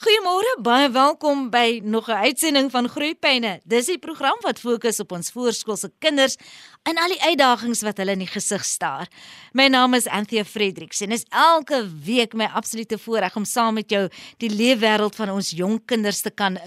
Goeiemôre, baie welkom by nog 'n uitsending van Groeipyne. Dis die program wat fokus op ons voorskoolse kinders en al die uitdagings wat hulle in die gesig staar. My naam is Anthea Fredericks en is elke week my absolute voorreg om saam met jou die leefwêreld van ons jong kinders te kan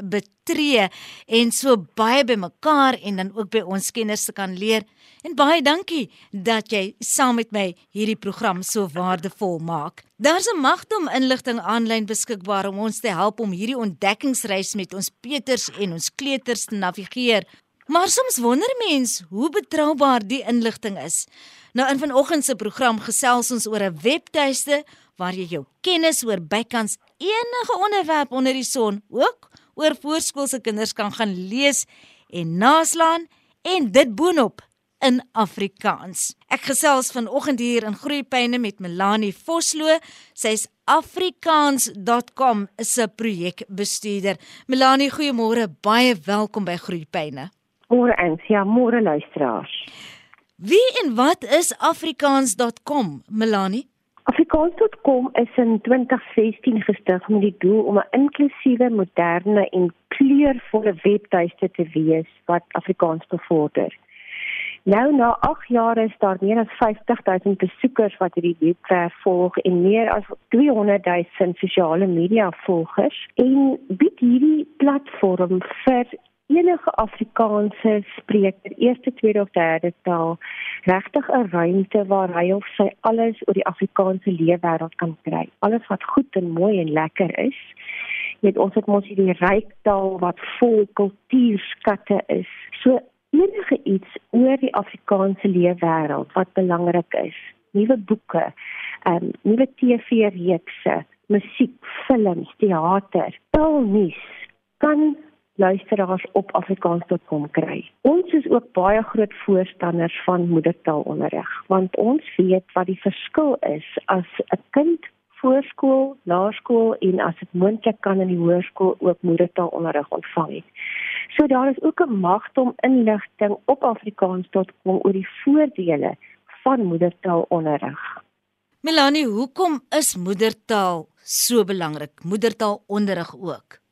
betree en so baie by mekaar en dan ook by ons kenners te kan leer. En baie dankie dat jy saam met my hierdie program so waardevol maak. Daar's 'n magdom inligting aanlyn beskikbaar om ons te help om hierdie ontdekkingsreis met ons Peters en ons kleuters te navigeer. Maar soms wonder mens hoe betroubaar die inligting is. Nou in vanoggend se program gesels ons oor 'n webtuiste waar jy jou kennis oor bykans enige onderwerp onder die son, ook oor voorskoolse kinders kan gaan lees en naslaan en dit boonop in Afrikaans. Ek gesels vanoggend hier in Groepyne met Melanie Vosloo. Sy's afrikaans.com se projekbestuurder. Melanie, goeiemôre. Baie welkom by Groepyne. Môre eens, ja, môre luisteraars. Wie en wat is afrikaans.com, Melanie? Afrikaans.com is in 2016 gestig met die doel om 'n inklusiewe, moderne en kleurvolle webtuiste te wees wat Afrikaans bevorder. Nou na 8 jaar is daar meer as 50000 besoekers wat hierdie webwerf volg en meer as 200000 sosiale media volgers en bied hierdie platform vir enige Afrikaanse spreker, eerste, tweede of derde taal, regtig 'n ruimte waar hy of sy alles oor die Afrikaanse leefwêreld kan kry. Alles wat goed en mooi en lekker is. Jy weet ons het mos hierdie ryk taal wat vol kultuurskatte is. So enige iets oor die Afrikaanse leefwêreld wat belangrik is. Nuwe boeke, ehm um, nuwe TV-reekse, musiek, films, teater, taalnuus kan luisteraars op afrikaans.com kry. Ons is ook baie groot voorstanders van moedertaalonderrig want ons weet wat die verskil is as 'n kind voorskool, laerskool en as dit moontlik kan in die hoërskool ook moedertaalonderrig ontvang het. So daar is ook 'n magdom inligting op afrikaans.com oor die voordele van moedertaalonderrig. Melanie, hoekom is moedertaal so belangrik? Moedertaalonderrig ook.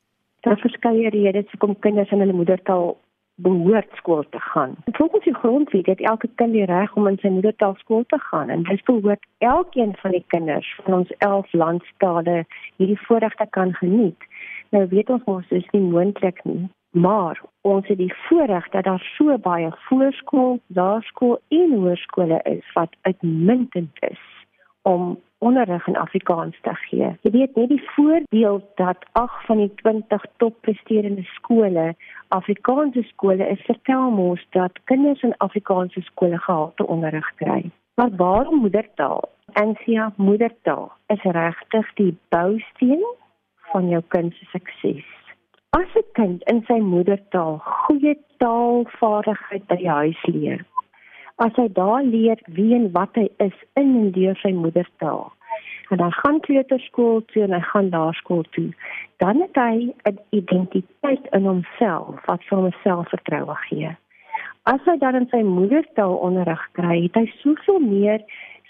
Daar verskeie redes hoekom kinders in hulle moedertaal behoort skool te gaan. Volgens die grondwet het elke kind die reg om in sy moedertaal skool te gaan en dit behoort elkeen van die kinders van ons 11 landstale hierdie voorreg te kan geniet. Nou weet ons mos dis nie moontlik nie, maar ons het die voorreg dat daar so baie voorskool, laerskool en hoërskole is wat uitmuntend is om onderrig in Afrikaans te gee. Jy weet net die voordeel dat 8 van die 20 toppresterende skole Afrikaanse skole is, vertel ons dat kinders in Afrikaanse skole gehalte onderrig kry. Maar waarom moedertaal? Ansia moedertaal is regtig die bousteen van jou kind se sukses. As 'n kind in sy moedertaal goeie taalvaardigheid by die huis leer, as hy daar leer wie en wat hy is in en deur sy moedertaal. En dan gaan kleuterskool toe en hy gaan laerskool toe. Dan het hy 'n identiteit in homself wat vir hom selfvertroue gee. As hy dan in sy moedertaal onderrig kry, het hy soveel meer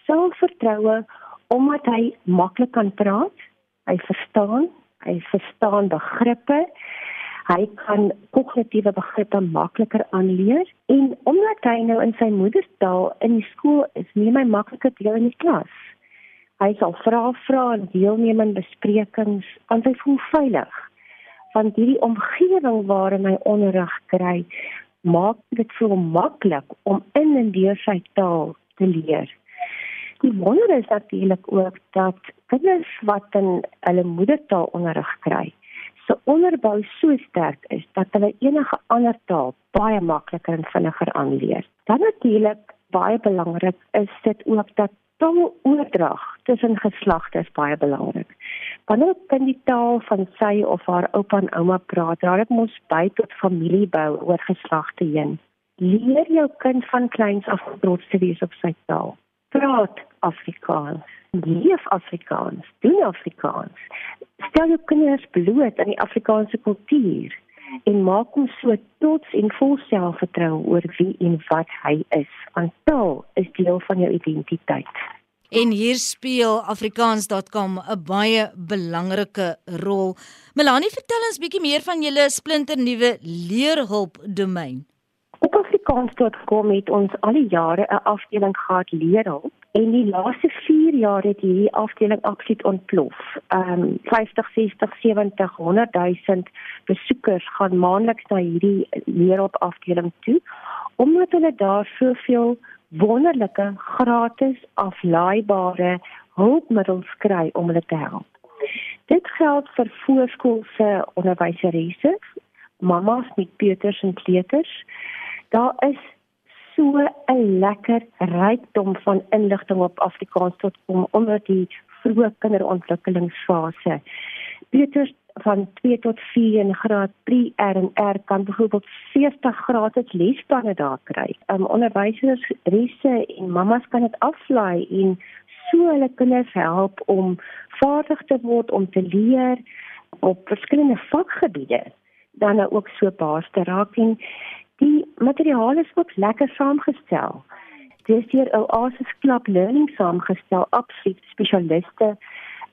selfvertroue omdat hy maklik kan praat, hy verstaan, hy verstaan begrippe hy kan kognitiewe begrippe makliker aanleer en omdat hy nou in sy moedertaal in die skool is, neem hy makliker deel in die klas. Hy sal vra vra en deelneem aan besprekings, want hy voel veilig. Want hierdie omgewing waarin hy onderrig kry, maak dit hom maklik om in en deur sy taal te leer. Die wonder is natuurlik ook dat kinders wat in hulle moedertaal onderrig kry, se onderbou so sterk is dat hulle enige ander taal baie makliker en vinniger aanleer. Dan natuurlik baie belangrik is dit ook dat taaloordrag tussen geslagte is baie belangrik. Wanneer 'n kind die taal van sy of haar oupa en ouma praat, dra dit mos by tot familiebou oor geslagte heen. Leer jou kind van kleins af trots te wees op sy taal. Praat Afrikaans. Leef Afrikaans. Doen Afrikaans stel jou kinders bloot aan die Afrikaanse kultuur en maak hom so trots en vol selfvertroue oor wie en wat hy is. Want taal is deel van jou identiteit. En hier speel afrikaans.com 'n baie belangrike rol. Melanie, vertel ons bietjie meer van julle splinternuwe leerhulp domein. Op afrikaans.com het ons al die jare 'n afdeling gehad leerhulp en die laaste 4 jaar het hierdie afdeling absoluut ontplof. Ehm um, 50, 60, 70, 100 000 besoekers gaan maandeliks na hierdie leerhulp afdeling toe omdat hulle daar soveel wonderlike gratis aflaaibare hulpmiddels kry om hulle te help. Dit geld vir voorskoolse onderwyseresse, mamas met peuters en kleuters. Daar is so 'n lekker rykdom van inligting op Afrikaans tot kom onder die vroeë kinderontwikkelingsfase. Peuters van 2 tot 4 in graad 3 R en R kan byvoorbeeld 40 gratis lesplanne daar kry. Um onderwysers, risse en mammas kan dit aflaai en so hulle kinders help om vaardig te word om te leer op verskillende vakgebiede dan nou ook so baas te raak en die materiaal is ook lekker saamgestel. Dit is hier Oasis Club Learning saamgestel, absoluut spesialiste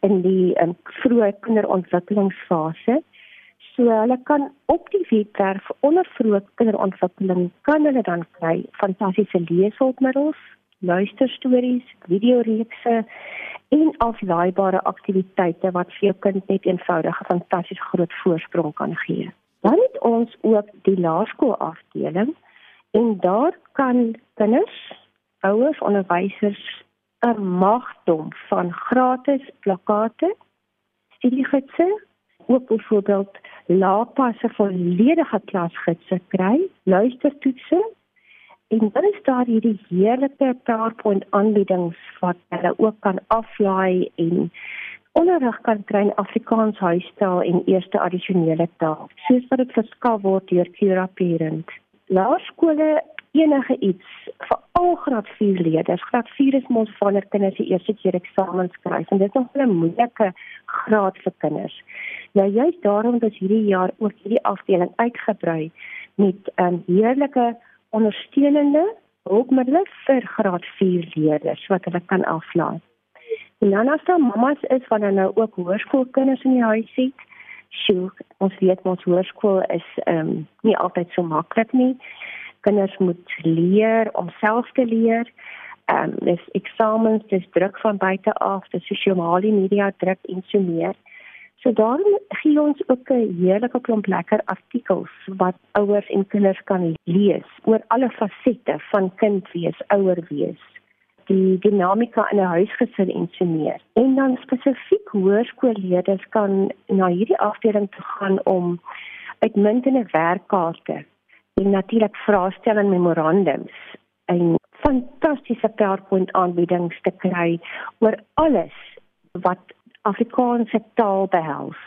in die um, vroeë kinderontwikkelingsfase. So hulle kan op die webwerf onder vroeë kinderontwikkeling kan hulle dan kry fantastiese leeshulpmiddels, luisterstories, videoreekse en aflaaibare aktiwiteite wat vir jou kind net eenvoudig 'n fantastiese groot voorsprong kan gee. Dan het ons ook die laerskoolafdeling en daar kan kinders, ouers, onderwysers 'n magdom van gratis plakkate, studiegidse, ook byvoorbeeld laapasse volledige klasgidse kry, luistertoetse en dan is daar hierdie heerlike PowerPoint aanbiedings wat hulle ook kan aflaai en onderrig kan kry in Afrikaans huistaal en eerste addisionele taal, soos wat dit verskaf word deur Cura Parent. Laerskole enige iets vir al graad 4 leerders. Graad 4 is mos wanneer kinders die eerste keer eksamen skryf en dit is nog 'n moeilike graad vir kinders. Nou juist daarom is hierdie jaar ook hierdie afdeling uitgebrei met 'n um, heerlike ondersteunende hulpmiddels vir graad 4 leerders wat hulle kan aflaai. En dan as daar mamas is wat dan nou ook hoërskoolkinders in die huis het, sjoe, ons weet mos hoërskool is ehm um, nie altyd so maklik nie kinders moet leer om self te leer. Ehm um, dis eksamens, dis druk van buite af, dis sosiale media druk en so meer. So daarom gee ons ook 'n heerlike klomp lekker artikels wat ouers en kinders kan lees oor alle fasette van kind wees, ouer wees die dinamika in 'n huisgesin en so meer. En dan spesifiek hoërskoolleerders kan na hierdie afdeling toe gaan om uitmuntende werkkaarte en natuurlik vraestelling memorandums en fantastiese PowerPoint aanbiedings te kry oor alles wat Afrikaanse taal behels.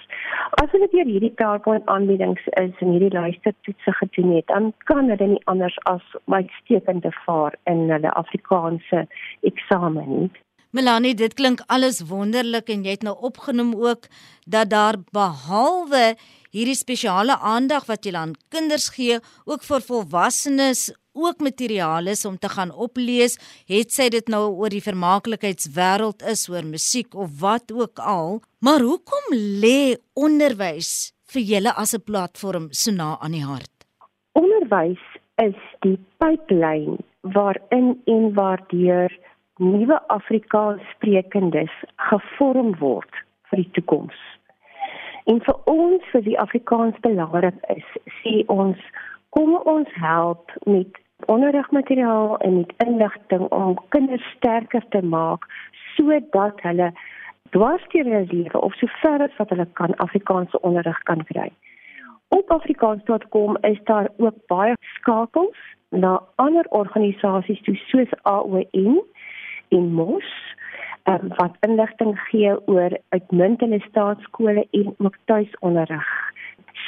As hulle deur hierdie PowerPoint aanbiedings is en hierdie luistertoetse gedoen het, dan kan hulle nie anders as uitstekende vaar in hulle Afrikaanse eksamen nie. Melanie, dit klink alles wonderlik en jy het nou opgenoem ook dat daar behalwe hierdie spesiale aandag wat jy aan kinders gee, ook vir volwassenes ook materiaal is om te gaan oplees, het sy dit nou oor die vermaaklikheidswêreld is, oor musiek of wat ook al. Maar hoekom lê onderwys vir julle as 'n platform so na aan die hart? Onderwys is die pyplyn waarin en waardeur nuwe Afrikaans sprekendes gevorm word vir die toekoms. En vir ons vir die Afrikaans belangrik is, sê ons kom ons help met onderrigmateriaal en met inligting om kinders sterker te maak sodat hulle dwarsteer hulle lewe of so ver as wat hulle kan Afrikaanse onderrig kan kry. Op afrikaans.com is daar ook baie skakels na ander organisasies soos AON en MOS um, wat inligting gee oor uitmuntende staatskole en ook tuisonderrig.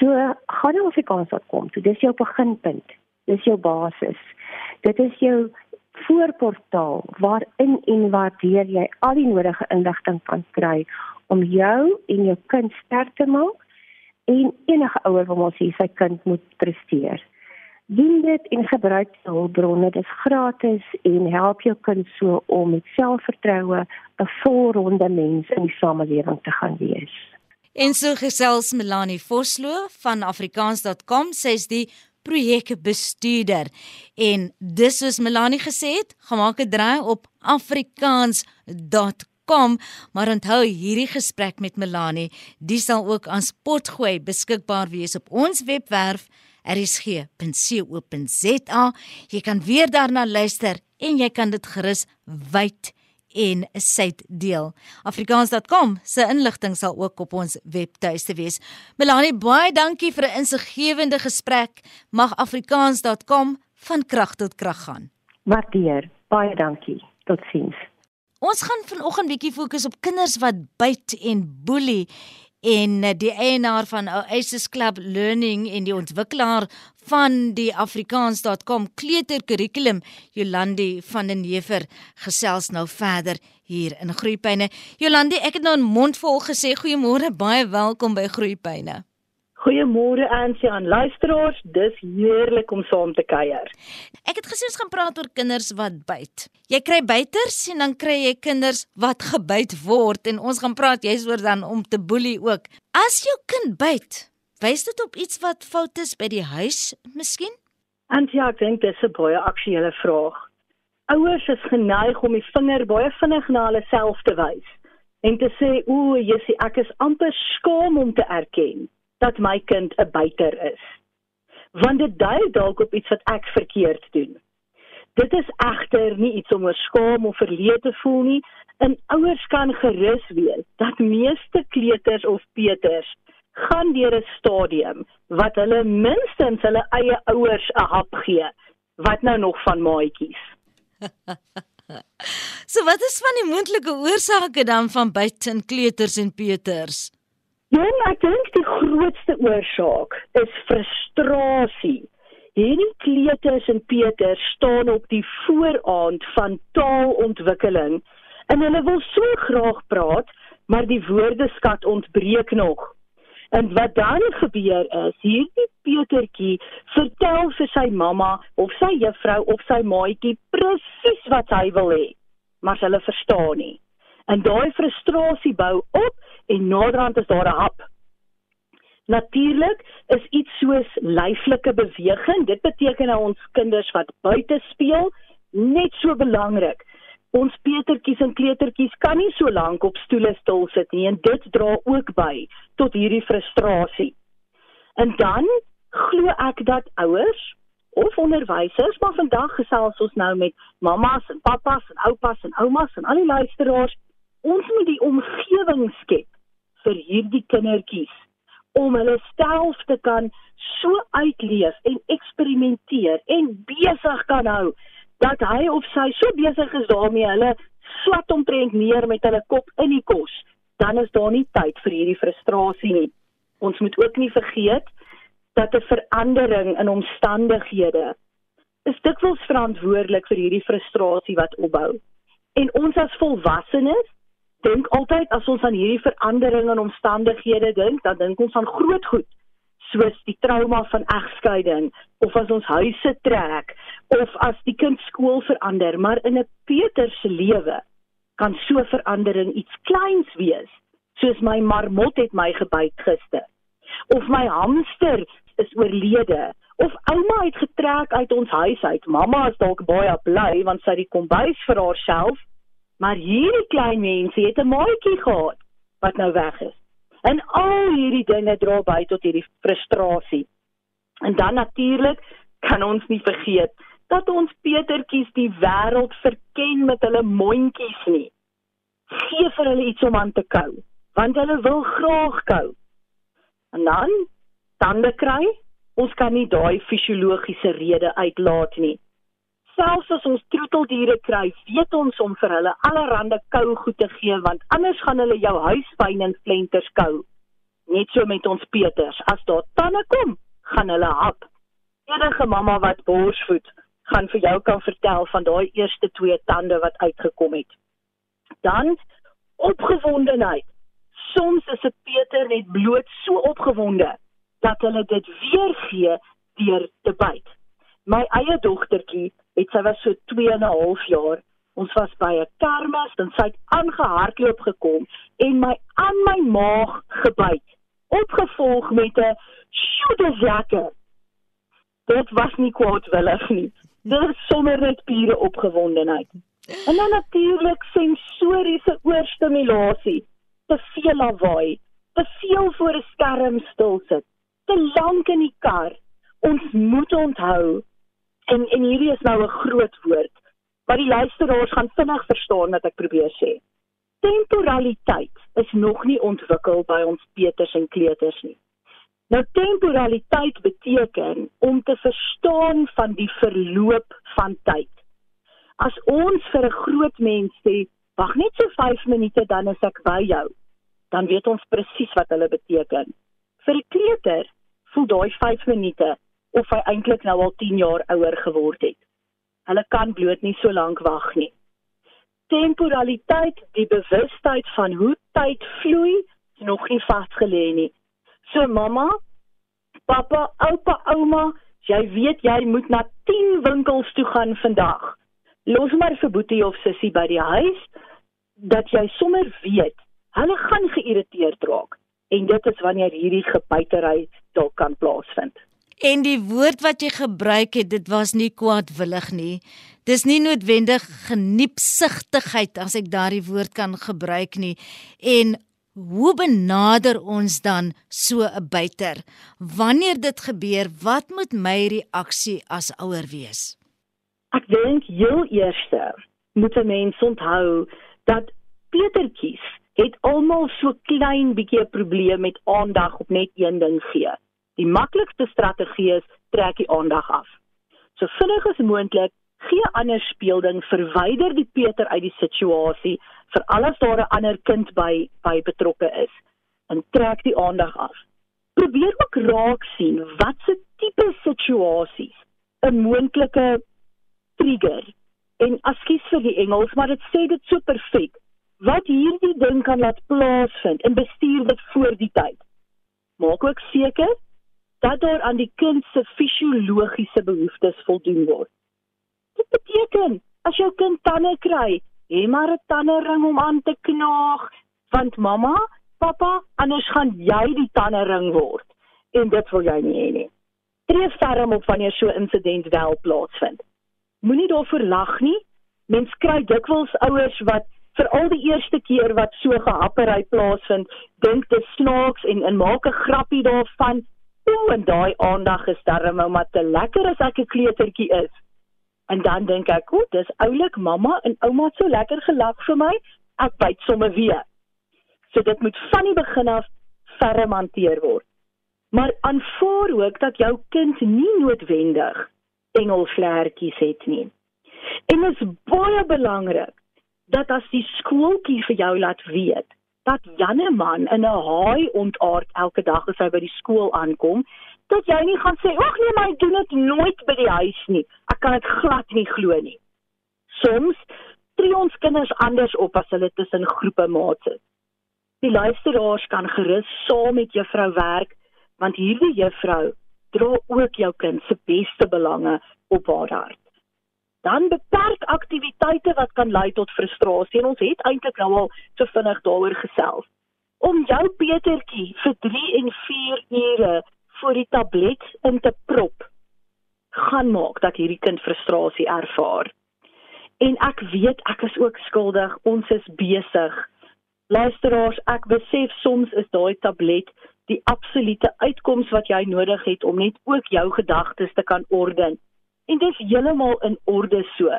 So gaan na Afrikaans.com. So dis jou beginpunt. Dis jou basis. Dit is jou voorportaal waarin en waardeur jy al die nodige inligting kan kry om jou en jou kind sterk te maak en enige ouer wat ons hier sy kind moet presteer. Doen dit en gebruik hulpbronne. Dit is gratis en help jou kind so om met selfvertroue 'n volronde mens in die samelewing te gaan wees. En so gesels Melanie Vosloo van afrikaans.com, sy's die projekbestuurder. En dis soos Melanie gesê het, gemaak 'n draai op afrikaans.com maar onthou hierdie gesprek met Melanie, die sal ook aan Spotgooi beskikbaar wees op ons webwerf rsg.co.za. Jy kan weer daarna luister en jy kan dit gerus wyd en syd deel. Afrikaans.com se inligting sal ook op ons webtuiste wees. Melanie, baie dankie vir 'n insiggewende gesprek. Mag Afrikaans.com van krag tot krag gaan. Waardeer. Baie dankie. Totsiens. Ons gaan vanoggend bietjie fokus op kinders wat byt en boelie en eh, die eienaar van Oasis Club Learning en die ontwikkelaar van die afrikaans.com kleuterkurrikulum Jolandi van den Heever gesels nou verder hier in Groepyne. Jolandi, ek het nou 'n mond vol gesê goeiemôre, baie welkom by Groepyne. Goeiemôre Ansie aan luisteraars, dis heerlik om saam te kuier. Ek het gesê ons gaan praat oor kinders wat byt. Jy kry byters en dan kry jy kinders wat gebyt word en ons gaan praat jy's oor dan om te boelie ook. As jou kind byt, wys dit op iets wat fout is by die huis, miskien? Ansie, ek dink dis 'n baie aktuelle vraag. Ouers is geneig om die vinger baie vinnig na hulle self te wys en te sê, "O, jy sien ek is amper skaam om te erken." Dat my kind 'n buiter is. Want dit dui dalk op iets wat ek verkeerd doen. Dit is egter nie iets om oor skaam of verleë te voel nie. En ouers kan gerus wees dat meeste kleuters of peters gaan deur 'n stadium wat hulle minstens hulle eie ouers 'n hap gee. Wat nou nog van maatjies? so wat is van die moontlike oorsake dan van buite in kleuters en peters? Ja, ek dink die grootste oorsaak is frustrasie. Hierdie kleuters en Peter staan op die vooraand van taalontwikkeling en hulle wil so graag praat, maar die woordeskat ontbreek nog. En wat dan gebeur is, hierdie Petertjie vertel vir sy mamma of sy juffrou of sy maatjie presies wat hy wil hê, maar hulle verstaan nie. En daai frustrasie bou op en naderhand is daar 'n hap. Natuurlik is iets soos lyflike beweging, dit beteken dat ons kinders wat buite speel net so belangrik. Ons petertjies en kleutertjies kan nie so lank op stoele stil sit nie en dit dra ook by tot hierdie frustrasie. En dan glo ek dat ouers of onderwysers, maar vandag gesels ons nou met mammas en pappas en oupas en oumas en al die luisteraars, ons moet die omgewing skep vir hierdie kindertjies om hulle self te kan so uitleef en eksperimenteer en besig kan hou dat hy of sy so besig is daarmee hulle swat omtrent neer met hulle kop in die kos dan is daar nie tyd vir hierdie frustrasie nie. Ons moet ook nie vergeet dat 'n verandering in omstandighede is dikwels verantwoordelik vir hierdie frustrasie wat opbou. En ons as volwassenes dink altyd as ons aan hierdie verandering in omstandighede dink, dan dink ons aan groot goed soos die trauma van egskeiding of as ons huise trek of as die kind skool verander, maar in 'n Peter se lewe kan so verandering iets kleins wees, soos my marmot het my gebyt gister of my hamster is oorlede of ouma het getrek uit ons huis uit. Mamma is dalk baie bly want sy het die kombuis vir haarself Maar hierdie klein mense het 'n maatjie gehad wat nou weg is. En al hierdie dinge dra by tot hierdie frustrasie. En dan natuurlik kan ons nie vergeet dat ons Petertjies die wêreld verken met hulle mondjies nie. Gee vir hulle iets om aan te kou, want hulle wil graag kou. En dan tande kry, ons kan nie daai fisiologiese rede uitlaat nie. Selfs as ons troeteldiere kry, weet ons om vir hulle allerlei kou goed te gee want anders gaan hulle jou huispyn en flenters kou. Net so met ons Peters, as daar tande kom, gaan hulle hap. Enige mamma wat borsvoed, gaan vir jou kan vertel van daai eerste twee tande wat uitgekom het. Dan opgewondenheid. Soms is 'n Peter net bloot so opgewonde dat hulle dit weer gee deur te byt. My eie dogtertjie, het sy was so 2 en 'n half jaar. Ons was by 'n kermis en sy het aangehardloop gekom en my aan my maag gebyt, opgevolg met 'n "Sjoe, lekker." Dit was nie kwaadwillig nie. Dit is sommer net pure opgewondenheid. En dan natuurlik sensoriese oorstimulasie. Te veel lawaai, te veel voor 'n skerm stil sit, te lank in die kar. Ons moet onthou en en hierdie is nou 'n groot woord wat die luisteraars gaan vinnig verstaan wat ek probeer sê. Temporaliteit is nog nie ontwikkel by ons peters en kleuters nie. Nou temporaliteit beteken om te verstaan van die verloop van tyd. As ons vir 'n groot mens sê, "Wag net so 5 minute dan is ek by jou." Dan weet ons presies wat hulle beteken. Vir 'n kleuter voel daai 5 minute of hy eintlik nou al 10 jaar ouer geword het. Hulle kan bloot nie so lank wag nie. Temporaliteit, die bewustheid van hoe tyd vloei, is nog nie vasgelê nie. So mamma, pappa, oupa, ouma, jy weet jy moet na 10 winkels toe gaan vandag los maar vir boetie of sussie by die huis dat jy sommer weet hulle gaan geïrriteerd raak en dit is wanneer hierdie gebuitery dalk kan plaasvind. En die woord wat jy gebruik het, dit was nie kwaadwillig nie. Dis nie noodwendig geniepsigtigheid as ek daardie woord kan gebruik nie. En hoe benader ons dan so 'n buiter? Wanneer dit gebeur, wat moet my reaksie as ouer wees? Ek dink heel eerste moet 'n mens onthou dat Petertjies het almal so klein bietjie 'n probleem met aandag op net een ding gee. Die maklikste strategie is trek die aandag af. So vinnig as moontlik gee ander speelding, verwyder die Peter uit die situasie vir alles daar 'n ander kind by by betrokke is en trek die aandag af. Probeer ook raak sien watse tipe situasies 'n moontlike trigger. En askies vir die Engels, maar dit sê dit so perfek. Wat hierdie ding kan laat plaasvind en bestuur dit voor die tyd. Maak ook seker dat daar aan die kind se fisiologiese behoeftes voldoen word. Dit beteken as jou kind tande kry, hê maar 'n tandering om aan te knaag, want mamma, pappa, anders gaan jy die tandering word en dit wil jy nie hê nie. Tree ferm op wanneer so 'n insident wel plaasvind moenie daarvoor lag nie. Mens kry dikwels ouers wat vir al die eerste keer wat so gehappery plaasvind, dink dit snaaks en en maak 'n grappie daarvan. O, en daai aandag is darem ou maar te lekker as ek 'n kleutertjie is. En dan dink ek, o, dis oulik mamma en ouma so lekker gelag vir my. Ek byt sommer weer. So dit moet van die begin af ferm hanteer word. Maar aanvaar ook dat jou kind nie noodwendig engelvlekkies het nie. En dit is baie belangrik dat as die skooltjie vir jou laat weet dat Janneman in 'n haai ontaard elke dag as hy by die skool aankom, dat jy nie gaan sê, "Ag nee, maar ek doen dit nooit by die huis nie. Ek kan dit glad nie glo nie." Soms tree ons kinders anders op as hulle tussen groepe maats is. Die luisteraars kan gerus saam met juffrou werk, want hierdie juffrou dra ook jou kind se beste belange op haar hart. Dan beperk aktiwiteite wat kan lei tot frustrasie en ons het eintlik nou al so vinnig daaroor gesels. Om jou Petertjie vir 3 en 4 ure voor die tablet in te prop gaan maak dat hierdie kind frustrasie ervaar. En ek weet ek is ook skuldig. Ons is besig. Luisteraars, ek besef soms is daai tablet die absolute uitkoms wat jy nodig het om net ook jou gedagtes te kan orden. En dit is heeltemal in orde so.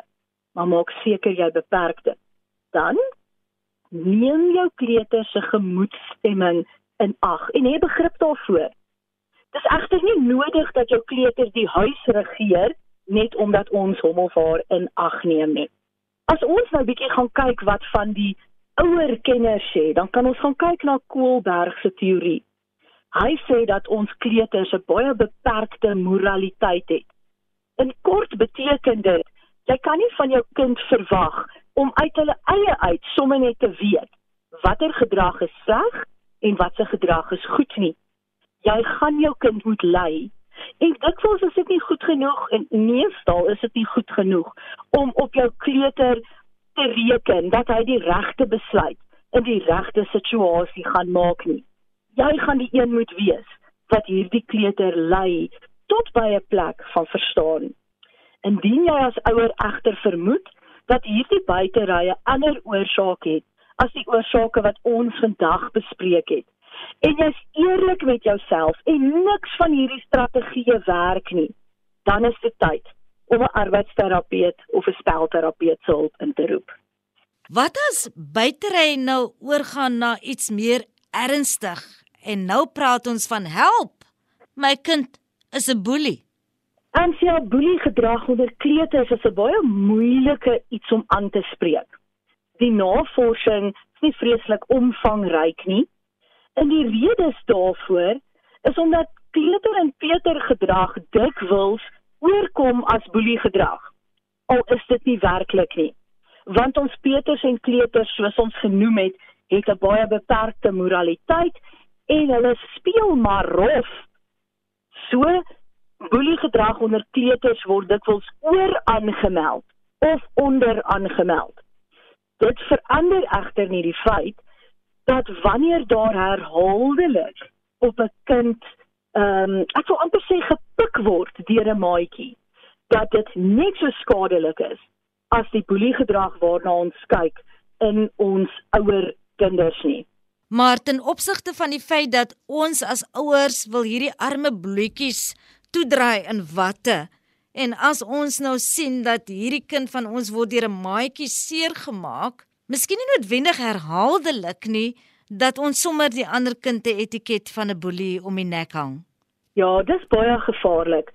Maar maak seker jy beperk dit. Dan neem jou kleuter se gemoedstemming in ag en hê begrip daarvoor. Dis egter nie nodig dat jou kleuter die huis regeer net omdat ons hom of haar in ag neem nie. As ons nou bietjie gaan kyk wat van die ouer kenners sê, dan kan ons gaan kyk na Koolberg se teorie. Hy sê dat ons kleuters 'n baie beperkte moraliteit het. In kort beteken dit, jy kan nie van jou kind verwag om uit hulle eie uit sommer net te weet watter gedrag is sleg en watse gedrag is goed nie. Jy gaan jou kind moet lei En dikwels is dit nie goed genoeg en meestal is dit nie goed genoeg om op jou kleuter te reken dat hy die regte besluit in die regte situasie gaan maak nie. Jy gaan die een moet wees wat hierdie kleuter lei tot by 'n plek van verstaan. Indien jy as ouer egter vermoed dat hierdie buiterye ander oorsake het as die oorsake wat ons vandag bespreek het, en jy's eerlik met jouself en niks van hierdie strategieë werk nie, dan is dit tyd om 'n arbeidsterapeut of 'n spelterapeut se hulp in te roep. Wat as buitery nou oorgaan na iets meer ernstig en nou praat ons van help. My kind is 'n boelie. En sy boelie gedrag onder kleuters is 'n baie moeilike iets om aan te spreek. Die navorsing is nie vreeslik omvangryk nie. En die redes daarvoor is omdat kleuter en Peter gedrag dikwels oorkom as boelie gedrag. Al is dit nie werklik nie. Want ons Peters en kleuters soos ons genoem het, het 'n baie beperkte moraliteit en hulle speel maar rof. So boelie gedrag onder kleuters word dikwels oor aangemeld of onder aangemeld. Dit verander egter nie die feit dat wanneer daar herhaaldelik op 'n kind ehm um, ek wil amper sê gepik word deur 'n maatjie dat dit net so skadelik is as die boeliegedrag waarna ons kyk in ons ouer kinders nie. Maar ten opsigte van die feit dat ons as ouers wil hierdie arme bloetjies toedraai in watte en as ons nou sien dat hierdie kind van ons word deur 'n maatjie seer gemaak, Miskien nie noodwendig herhaaldelik nie dat ons sommer die ander kind 'n etiket van 'n boelie om die nek hang. Ja, dis baie gevaarlik.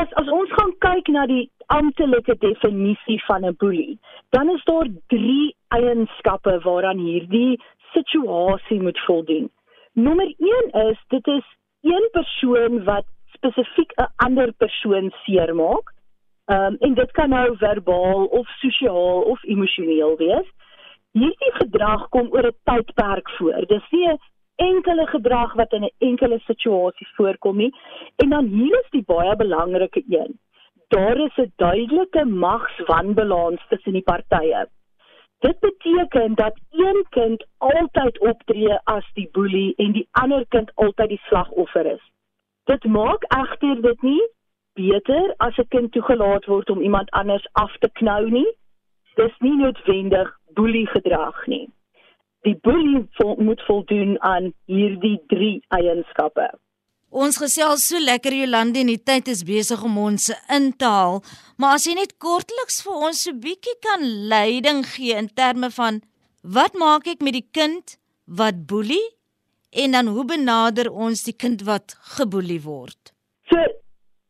As as ons gaan kyk na die amptelike definisie van 'n boelie, dan is daar 3 eienskappe waaraan hierdie situasie moet voldoen. Nommer 1 is dit is een persoon wat spesifiek 'n ander persoon seermaak. Ehm um, en dit kan nou verbaal of sosiaal of emosioneel wees hierdie gedrag kom oor 'n tydperk voor. Dis nie 'n enkele gedrag wat in 'n enkele situasie voorkom nie. En dan hier is die baie belangrike een. Daar is 'n duidelike magswanbalans tussen die partye. Dit beteken dat een kind altyd optree as die boelie en die ander kind altyd die slagoffer is. Dit maak egter dit nie beter as 'n kind toegelaat word om iemand anders af te knou nie. Dis nie noodwendig boelie gedrag nie. Die boelie vol, moet voldoen aan hierdie 3 eienskappe. Ons gesels so lekker Jolande en die tyd is besig om ons in te haal, maar as jy net kortliks vir ons so bietjie kan leiding gee in terme van wat maak ek met die kind wat boelie en dan hoe benader ons die kind wat geboelie word? So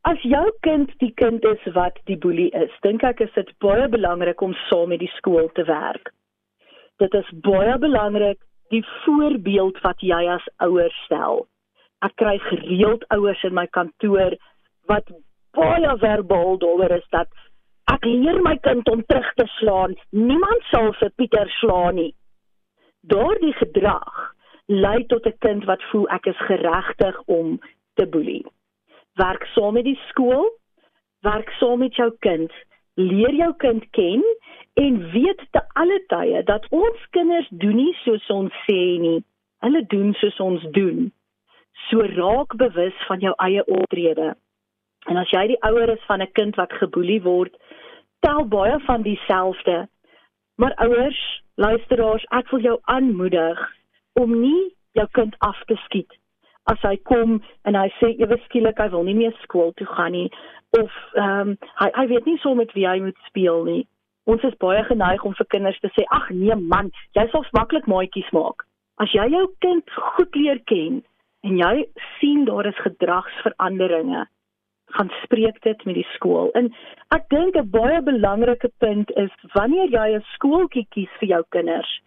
As jou kind die kind is wat die boelie is, dink ek is dit baie belangrik om saam met die skool te werk. Dit is baie belangrik die voorbeeld wat jy as ouer stel. Ek kry gereeld ouers in my kantoor wat baie verbaal daaroor is dat ek leer my kind om terug te slaan. Niemand sal vir Pieter slaan nie. Daardie gedrag lei tot 'n kind wat voel ek is geregtig om te boelie werk saam met die skool, werk saam met jou kind, leer jou kind ken en weet te alle tye dat ons kinders doen nie soos ons sê nie. Hulle doen soos ons doen. So raak bewus van jou eie optrede. En as jy die ouer is van 'n kind wat geboelie word, tel baie van dieselfde. Maar ouers, luisteraars, ek wil jou aanmoedig om nie jou kind af te skiet as hy kom en hy sê ewe skielik hy wil nie meer skool toe gaan nie of ehm um, hy hy weet nie so met wie hy moet speel nie. Ons is baie geneig om vir kinders te sê ag nee man, jy sal maklik maatjies maak. As jy jou kind goed leer ken en jy sien daar is gedragsveranderinge, gaan spreek dit met die skool. En ek dink 'n baie belangrike punt is wanneer jy 'n skooltjie kies vir jou kinders,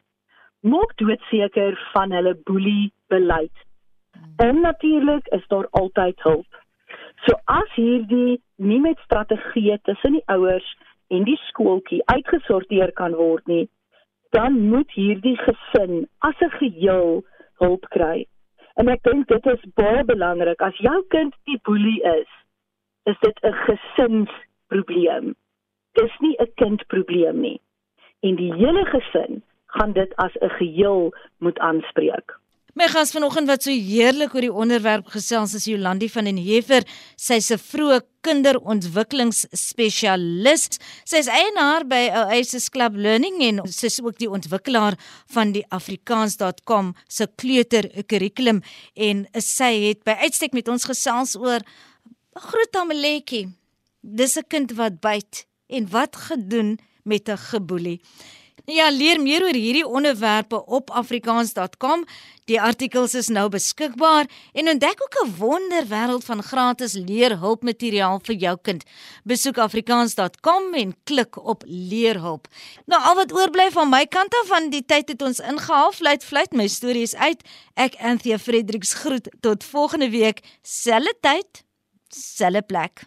maak doodseker van hulle boelie beleid En natuurlik is daar altyd hulp. So as hierdie nie met strategieë tussen die ouers en die skooltjie uitgesorteer kan word nie, dan moet hierdie gesin as 'n geheel hulp kry. En ek dink dit is baie belangrik as jou kind die boelie is, is dit 'n gesinsprobleem. Dis nie 'n kindprobleem nie. En die hele gesin gaan dit as 'n geheel moet aanspreek. My gas vanoggend wat so heerlik oor die onderwerp gesels is Jolandi van den Heever. Sy's 'n vroeë kinderontwikkelingsspesialis. Sy's eienaar by Oasis Club Learning en sy's ook die ontwikkelaar van die afrikaans.com se kleuterkurrikulum en sy het by uitstek met ons gesels oor groot tameletjie. Dis 'n kind wat byt en wat gedoen met 'n geboelie. Ja, leer meer oor hierdie onderwerpe op afrikaans.com. Die artikels is nou beskikbaar en ontdek ook 'n wonderwêreld van gratis leerhulpmateriaal vir jou kind. Besoek afrikaans.com en klik op leerhulp. Nou al wat oorbly van my kant af van die tyd het ons ingehaal. Fluit fluit my storie is uit. Ek Anthea Fredericks groet tot volgende week, selfde tyd, selfde plek.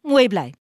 Mooi bly.